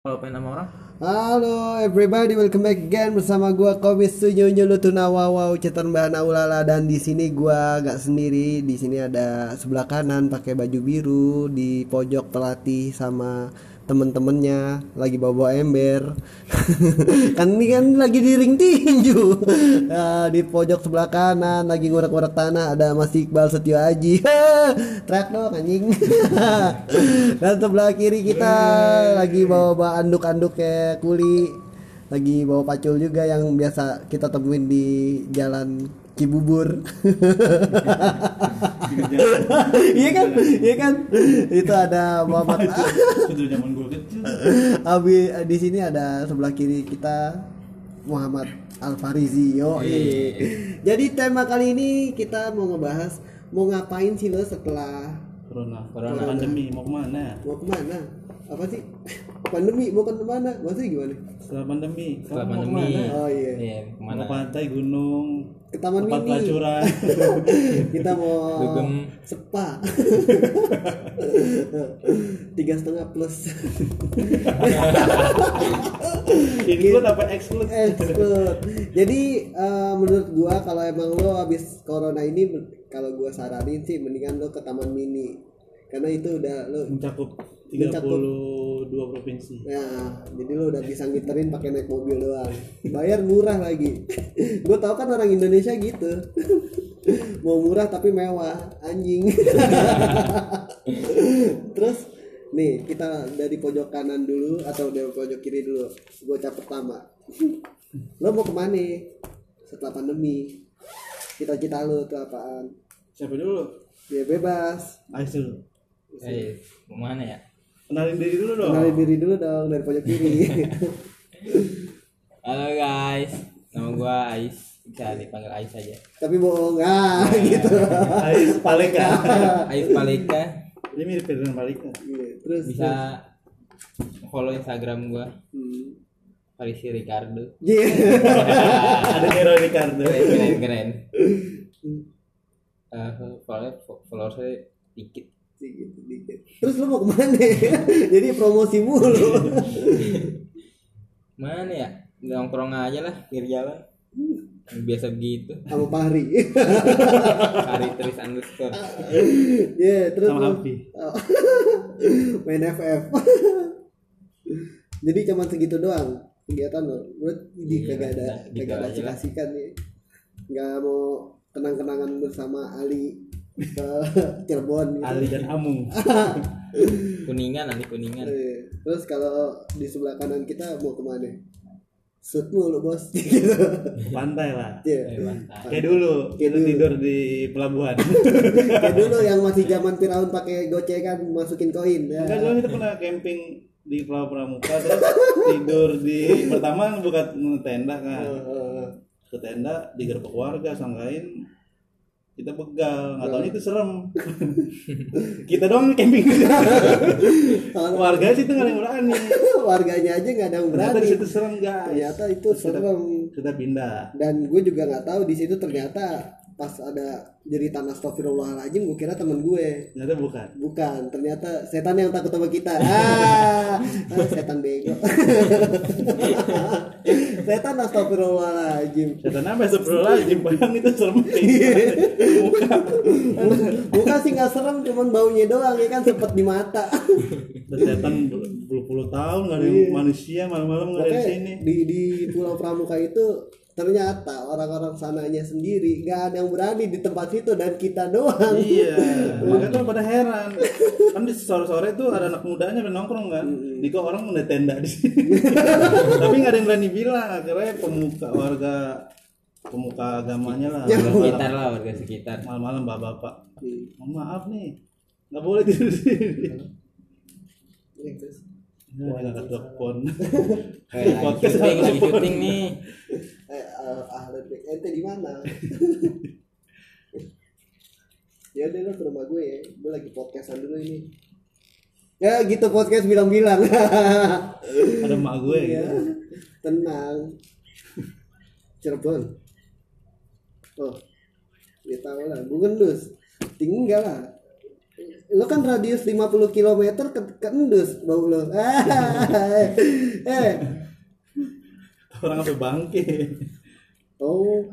kalau pengen sama orang? Halo everybody, welcome back again bersama gua Komis Sunyunyu Lutunawa Wow Cetan Bahana Ulala dan di sini gua gak sendiri. Di sini ada sebelah kanan pakai baju biru, di pojok pelatih sama temen-temennya lagi bawa-bawa ember. kan ini kan lagi di ring tinju. Nah, di pojok sebelah kanan lagi ngorek-ngorek tanah ada Mas Iqbal Setio Aji. Trak dong anjing. dan sebelah kiri kita lagi bawa-bawa anduk-anduk kayak kuli lagi bawa pacul juga yang biasa kita temuin di jalan Cibubur. Iya kan? Iya kan? Itu ada Muhammad itu zaman gue kecil Abi di sini ada sebelah kiri kita Muhammad Al Farizi. Yo. Jadi tema kali ini kita mau ngebahas mau ngapain sih lo setelah corona Corona. pandemi mau ke mana mau ke mana? Apa sih? Pandemi mau ke mana? Maksudnya gimana? Setelah pandemi setelah pandemi ke mana Oh iya. iya mau ke mana ke pantai gunung Ke Taman tempat Mini. pelacuran kita mau Dugem. sepa tiga setengah plus include apa exclude Exclude. jadi eh, menurut gua kalau emang lo habis corona ini kalau gua saranin sih mendingan lo ke taman mini karena itu udah lo mencakup Mencakup. 32 provinsi. Ya jadi lo udah bisa ngiterin pakai naik mobil doang. Bayar murah lagi. Gue tau kan orang Indonesia gitu. Mau murah tapi mewah anjing. Terus nih kita dari pojok kanan dulu atau dari pojok kiri dulu. Gue cap pertama. Lo mau ke mana? Setelah pandemi. Cita-cita lo tuh apaan? Siapa dulu? Ya bebas. Ais dulu. Eh ke mana ya kenalin diri dulu dong. Kenalin diri dulu dong dari pojok kiri. Halo guys. Nama gua Ais. Bisa dipanggil Ais aja. Tapi bohong ah gitu. Ais Paleka. Ais Palika ini mirip dengan Paleka. Iya, terus bisa follow Instagram gua. Hmm. Farisi Ricardo. Iya. ada Nero Ricardo. Keren keren keren. Eh, follow follower saya dikit Dikit. Terus lu mau ke mana? Jadi promosi mulu. mana ya nongkrong aja lah pinggir jalan biasa begitu Sama Pahri. hari terus underscore Iya, terus sama Oh. main FF. Jadi cuma segitu doang kegiatan lo. Menurut di Iya, kagak ada gitu kagak ada kasihkan nih. Nggak mau kenang-kenangan bersama Ali ke Cirebon gitu. Ali dan Amung kuningan nanti kuningan Iya. Terus kalau di sebelah kanan kita mau ke mana? Shoot mulu bos gitu. pantai lah Iya. Eh, mantap. kayak dulu Kayak dulu. tidur di pelabuhan Kayak dulu yang masih zaman Firaun pakai gocekan masukin koin ya. Enggak dulu kita pernah camping di Pulau Pramuka terus tidur di pertama buka tenda kan ke tenda digerebek warga sangkain kita begal nggak tahu itu serem. Kita doang camping. Warga sih itu nggak ada yang berani. Warganya aja nggak ada yang ternyata berani. di situ serem guys. Ternyata itu serem. kita pindah. Dan gue juga nggak tahu di situ ternyata pas ada jeritan astagfirullahaladzim gue kira temen gue. Ternyata bukan. Bukan ternyata setan yang takut sama kita. Ah, ah, setan bego setan astagfirullahaladzim. Setan apa astagfirullahaladzim? Bayang itu serem muka Bukan sih nggak serem, cuman baunya doang ya kan sempet di mata. Setan puluh-puluh tahun nggak ada yang manusia malam-malam nggak ada di sini. di di Pulau Pramuka itu ternyata orang-orang sananya sendiri nggak ada yang berani di tempat situ dan kita doang. Iya, makanya tuh pada heran. Kan di sore-sore tuh ada anak mudanya nongkrong kan. Di kok orang udah tenda di sini. Tapi nggak ada yang berani bilang. Akhirnya pemuka warga pemuka agamanya lah. Ya, sekitar lah warga sekitar Malam-malam bapak-bapak. Mohon maaf nih, nggak boleh tidur di sini. Iya, terus. Ya, ngangkat telepon. Podcast syuting lagi syuting nih Eh, ah, ah, Ledek, ente di mana? ya udah lo ke rumah gue ya, gue lagi podcastan dulu ini. Ya gitu podcast bilang-bilang. Ada emak gue Ya, gitu. tenang. Cirebon. Oh, ya tahu lah. Gue ngendus. Tinggal lah. Lu kan radius 50 km ke kendus bau lu. eh. Orang sampai bangke. Oh.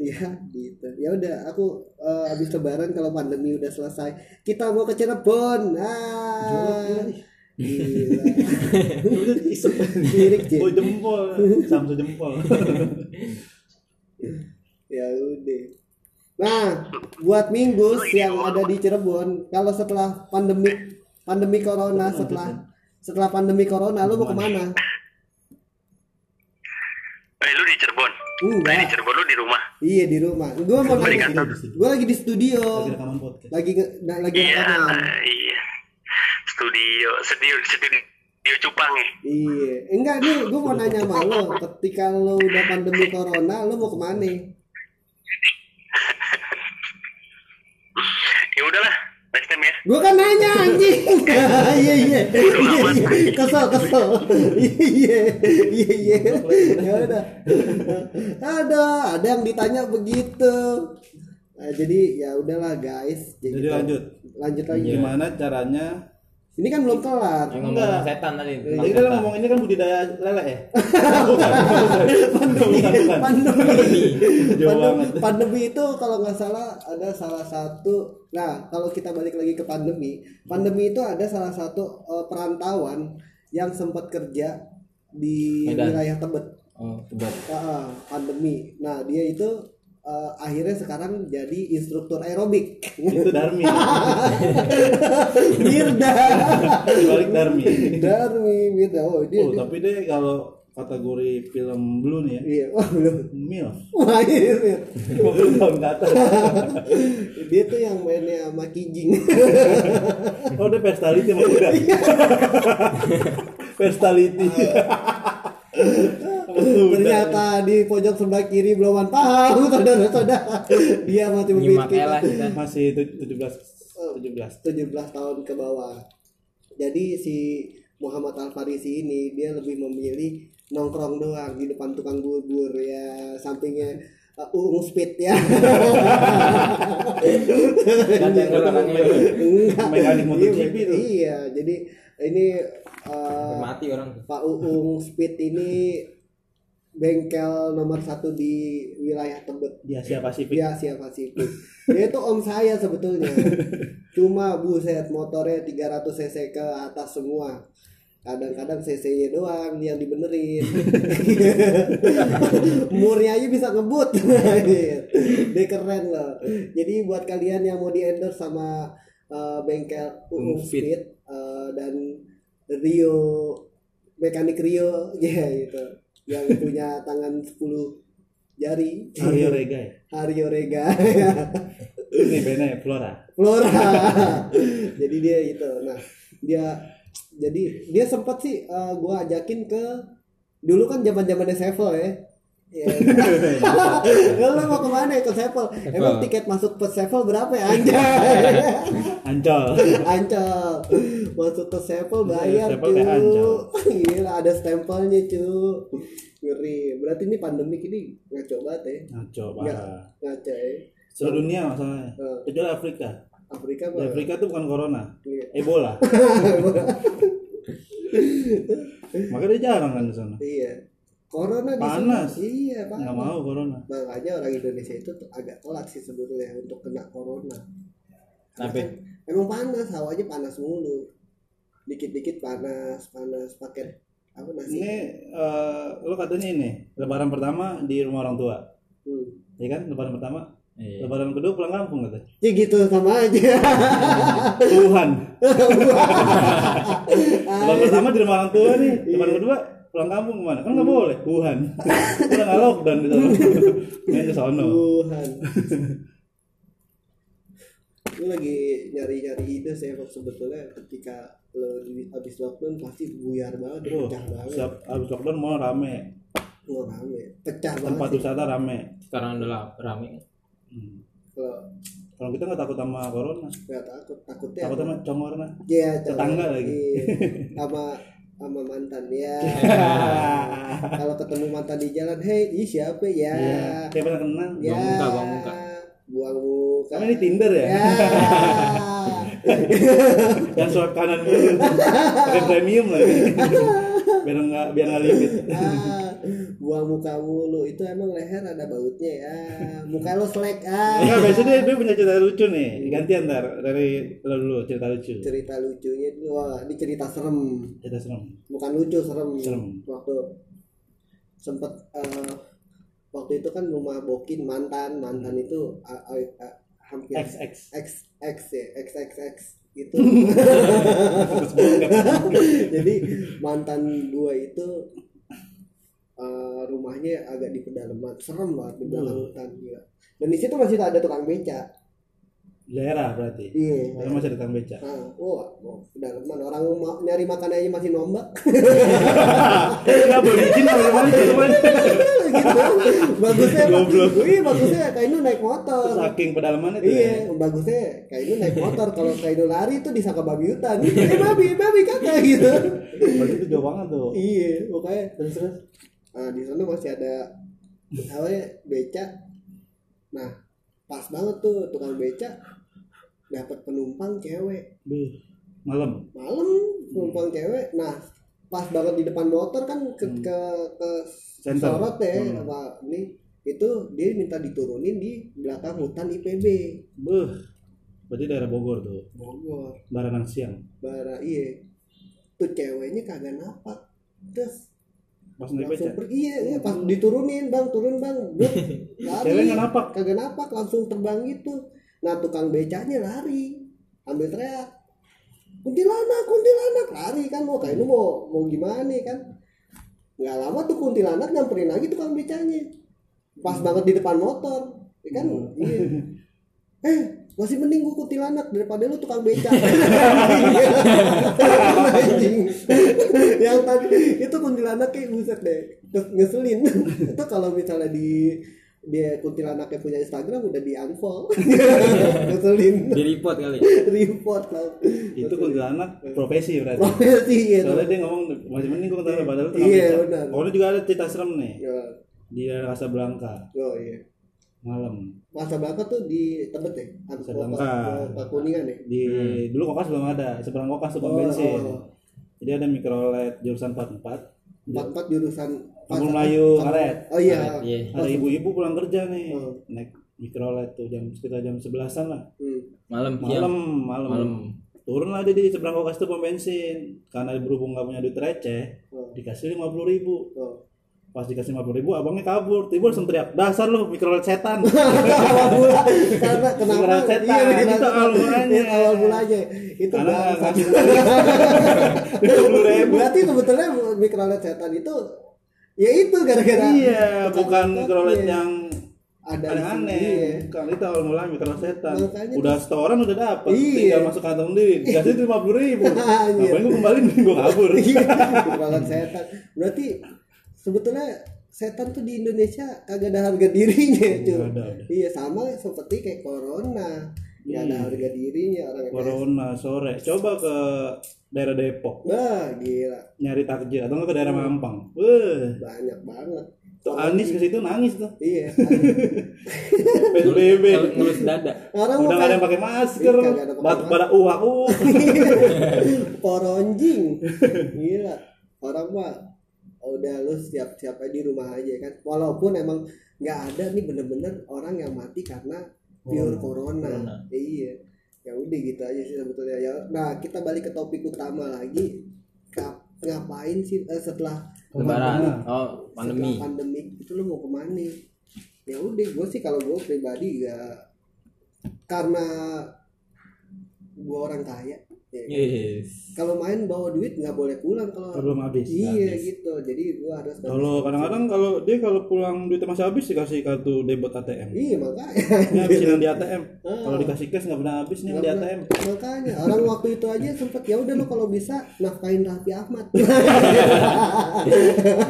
Ya gitu. Ya udah aku eh, habis lebaran kalau pandemi udah selesai, kita mau ke Cirebon. Ah. Gila. Sirik, Cik. Oh jempol, Samsu jempol. ya udah nah buat minggu yang ada di Cirebon kalau setelah pandemi pandemi corona setelah setelah pandemi corona lu mau ke mana Eh lu di Cirebon? Nah, di enggak Cirebon lu di rumah? iya di rumah gua mau Di nanya kantor? gua lagi di studio Lagi rekaman podcast. lagi nge- nah, lagi Iya, rekaman iya. Studio, studio, studio cupang ya. iya enggak nih gua mau nanya sama lo ketika lo udah pandemi corona lo mau ke mana Ya udahlah, next time ya. Gua kan nanya anjing. Iya iya. Iya iya. Kesel kesel. Iya iya iya. Ya udah. Ada ada yang ditanya begitu. Nah, jadi ya udahlah guys. Jadi lanjut. Lanjut lagi. Gimana caranya? Ini kan belum kelar. Yang ngomong Enggak. setan tadi. Jadi kita ngomong ini kan budidaya lele ya? bukan. Pandemi. Pandemi, banget. pandemi itu kalau nggak salah ada salah satu. Nah, kalau kita balik lagi ke pandemi, pandemi itu ada salah satu eh, perantauan yang sempat kerja di Medan. wilayah Tebet. Oh, tebak. Ah, pandemi. Nah, dia itu eh, akhirnya sekarang jadi instruktur aerobik. Itu Darmi. Mirda. Balik Darmi. Darmi Mirda. Oh, dia, Oh, dia- tapi deh kalau kategori film blue nih ya, Iya, wah belum. MILF. Wah, iya, iya. 50 tahun ke atas. Dia tuh yang mainnya sama Kijing. Oh, udah personality sama udah. personality. Ternyata di pojok sebelah kiri belum tahu saudara-saudara. Dia masih Nyimak memiliki lah kita. masih tu- 17 17. 17 tahun ke bawah. Jadi si Muhammad Al Farisi ini dia lebih memilih nongkrong doang di depan tukang bubur ya sampingnya uh, Uung Speed ya. MotoGP Iya, tuh. Iya, jadi ini uh, Mati orang. Pak Uung Speed ini bengkel nomor satu di wilayah Tebet Di Asia Pasifik. di Asia Pasifik. Dia itu om saya sebetulnya. Cuma buset motornya 300 cc ke atas semua. Kadang-kadang cc-nya doang yang dibenerin. Murnya aja bisa ngebut. Dia keren loh. Jadi buat kalian yang mau di endorse sama uh, bengkel Uung Speed. Uh, dan Rio mekanik Rio ya gitu yang punya tangan 10 jari. Mario Rega ya. Hario Rega Ini bandnya Flora. Flora. Jadi dia itu. Nah dia jadi dia sempat sih uh, gua ajakin ke dulu kan zaman zamannya Sevel ya Ya. Lu mau ke mana ke Sevel? Emang tiket masuk ke Sevel berapa ya anjay? Ancol. Ancol masuk ke Sevel bayar kayak Ancol. cu gila ada stempelnya cu ngeri berarti ini pandemi ini ngaco banget ya Ngaco parah. ngaco ya Seluruh dunia masalahnya. Eh. Kecuali Afrika. Afrika Di mah Afrika tuh bukan corona. Iya. Ebola. Makanya dia jarang kan di sana. iya corona di Panas. sana. iya Nggak panas mau corona. makanya orang Indonesia itu agak telat sih sebetulnya untuk kena corona Kenapa? emang panas hawanya panas mulu dikit-dikit panas panas pakai apa nasi Ini eh, lo katanya ini lebaran pertama di rumah orang tua. hmm. Ya kan? Lebaran pertama. Iya. Lebaran kedua pulang kampung katanya. ya gitu sama aja Tuhan. lebaran pertama di rumah orang tua nih. Lebaran kedua pulang kampung ke mana? Kan nggak boleh. Tuhan. Udah nggak lockdown di sana. Main di sono. Tuhan. Gue lagi nyari-nyari ide sih emang sebetulnya ketika lo di habis lockdown pasti buyar banget, Bro, pecah banget, siap abis lockdown mau rame. oh, rame, pecah Tempat banget. wisata rame. Sekarang udah rame. Hmm. Kalau Kalau kita nggak takut sama corona. nggak takut, takutnya Takut sama congorna. Iya, tetangga lagi. Iya. sama sama mantan ya. Kalau ketemu mantan di jalan, hei, ih siapa ya? Iya. Kayak pernah kenal. Ya. Bang Muka, Bang Muka. Buang muka Sama ini Tinder ya? ya Yang swipe kanan dulu. Pakai premium lagi. biar nggak biar nggak limit. Ah, buang muka mulu itu emang leher ada bautnya ya muka lo selek ah Enggak, biasanya dia, dia punya cerita lucu nih. Gantian ntar dari lo dulu cerita lucu. cerita lucunya itu wah ini cerita serem Cerita serem. bukan lucu serem Serem. waktu sempet eh, waktu itu kan rumah bokin mantan mantan itu ah, ah, ah, hampir XX. X X ya X Gitu jadi mantan gua itu eh, rumahnya agak di pedalaman serem banget di belakang Hmm. hutan gila. dan di situ masih ada tukang beca Daerah berarti. iya Karena masih ada tukang beca. Nah, wah, wah, pedalaman orang ma- nyari makan aja masih nombak Enggak boleh izin sama mana bagusnya Goblok. iya bagusnya kayak itu naik motor Saking pedalaman itu. Iya, ya. bagusnya kayak itu naik motor. Kalau kayak itu lari itu disangka babi hutan. Eh babi, babi kakak gitu. Berarti itu jauh banget tuh. iya, pokoknya terus terus. Nah di sana masih ada apa ya beca. Nah pas banget tuh tukang beca dapat penumpang cewek malam. malam penumpang cewek. Nah pas banget di depan motor kan ke ke, ke Center. sorot ya Hmm. apa ini itu dia minta diturunin di belakang hutan IPB Buh. Berarti daerah Bogor tuh. Bogor. Baranang siang. bara iya tuh ceweknya kagak napak terus Pas langsung pergi iya, iya pas diturunin bang turun bang lari Cewek nggak napak. kagak napak langsung terbang gitu nah tukang becanya lari ambil teriak kuntilanak kuntilanak lari kan mau kayak lu mau mau gimana kan nggak lama tuh kuntilanak nyamperin lagi tukang becanya. Pas banget di depan motor. Ya kan? Iya. eh masih mending gua kuntilanak daripada lu tukang beca. Yang tadi itu kuntilanak kayak buset deh ngeselin itu kalau misalnya di dia kuntilanaknya punya Instagram udah di unfollow ngeselin Di report kali. report lah Itu kuntilanak profesi berarti. profesi gitu Soalnya dia ngomong masih mending gue kuntilanak padahal tukang Iya, benar. Pokoknya juga ada cerita serem nih. Ya, Di daerah Casablanca oh iya malam. masa belakang tuh di tebet ya Casablanca. Ke kuningan ya Di dulu kokas belum ada, seberang kokas tuh Oh, bensin. oh. Jadi ada mikrolet jurusan 44. empat empat jurusan Kampung Melayu, karet. oh iya Karet, iya. Ada ibu-ibu pulang kerja nih, Oh. naik mikrolet tuh jam sekitar jam 11-an lah. Hmm. Malam. Malam, malam. Malam. Turun lah dia di seberang kokas tuh pom bensin. Karena berhubung nggak punya duit receh, Oh. dikasih 50 ribu. Oh. Pas dikasih 50 ribu, abangnya kabur. Tiba langsung teriak, dasar lu mikrolet setan. awal mula karena kenapa Beneran setan, begitu. itu awal mulanya. Iya, awal mulanya itu Karena bangsat. ngasih 50 ribu. berarti sebetulnya mikrolet setan itu ya itu gara-gara Iya, bukan iya. yang ada aneh-aneh. iya. Bukan itu awal mulanya mikrolet setan. Makanya Udah setoran udah dapet, Iya. tinggal masuk kantong diri. Dikasih 50 ribu. Iya. Ngapain gue kembali mending gue kabur. Iya, setan berarti sebetulnya setan tuh di Indonesia kagak ada harga dirinya cuy ada, udah. iya sama seperti kayak corona nggak ada Hmm. harga dirinya orang Corona sore. Coba ke daerah Depok. Wah gila. Nyari takjil. Atau ke daerah Mampang. Wah, banyak banget. Tuh Anis ke situ nangis tuh. iya. PSBB. Ngelus dada. orang Udah ada yang pakai masker, batuk pada uak uak. poronjing. Gila. Orang mah udah lu siap siap aja di rumah aja kan. Walaupun emang nggak ada nih bener-bener orang yang mati karena pure corona, Corona. iya ya udah gitu aja sih sebetulnya. Ya nah kita balik ke topik utama lagi. Kap- ngapain sih eh, setelah Lebaran. Oh, pandemi. setelah pandemi itu lu mau ke mana? Ya udah gue sih kalau gue pribadi ya karena gue orang kaya. ya, Yes. kalau main bawa duit nggak boleh pulang kalau Belum habis. iya habis. gitu jadi gua harus Kalau kadang-kadang kalau dia kalau pulang duitnya masih habis dikasih kartu debit ATM. iya makanya Ini habisin yang di ATM. Ah. Kalau dikasih cash nggak pernah habis nih di ATM. makanya orang waktu itu aja sempet ya udah lu kalau bisa nafkain Raffi Ahmad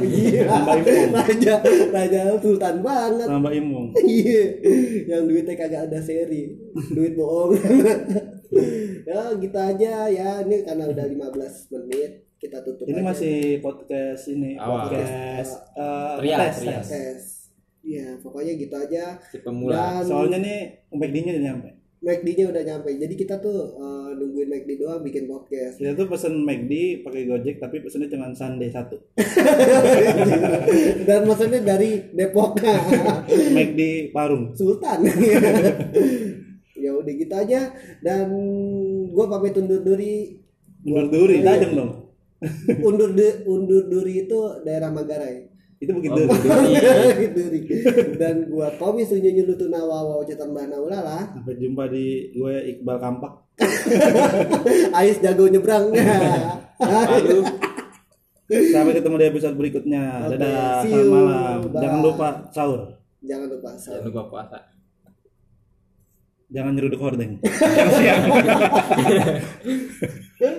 Gila. Imung. raja raja sultan banget Tambah imung. iya yang duitnya kagak ada seri duit bohong ya gitu aja ya ini karena udah 15 menit kita tutup Ini aja. masih podcast ini Awal. podcast eh, Trial, tes, tes. ya pokoknya gitu aja si pemula dan Soalnya nih McD-nya udah nyampe. McD-nya udah nyampe jadi kita tuh eh, nungguin McD doang bikin podcast Kita tuh pesen McD pakai Gojek tapi pesennya cuma Sunday satu. dan maksudnya dari Depok McD Parung. Sultan ya udah gitu aja dan gua pamit undur diri Mundur duri, tajam dong. undur de- undur duri itu daerah Manggarai Itu bukit Oh, duri. Bukit Duri. dan gua Tommy sunyi nyulu tunawa wawa cetan bahana ulala Sampai jumpa di gue Iqbal Kampak. Ais jago nyebrang Aduh. Sampai ketemu di episode berikutnya. Oke, Dadah, selamat malam. Bye. Jangan lupa sahur. jangan lupa jangan lupa puasa Jangan nyeruduk hordeng. Jangan siang.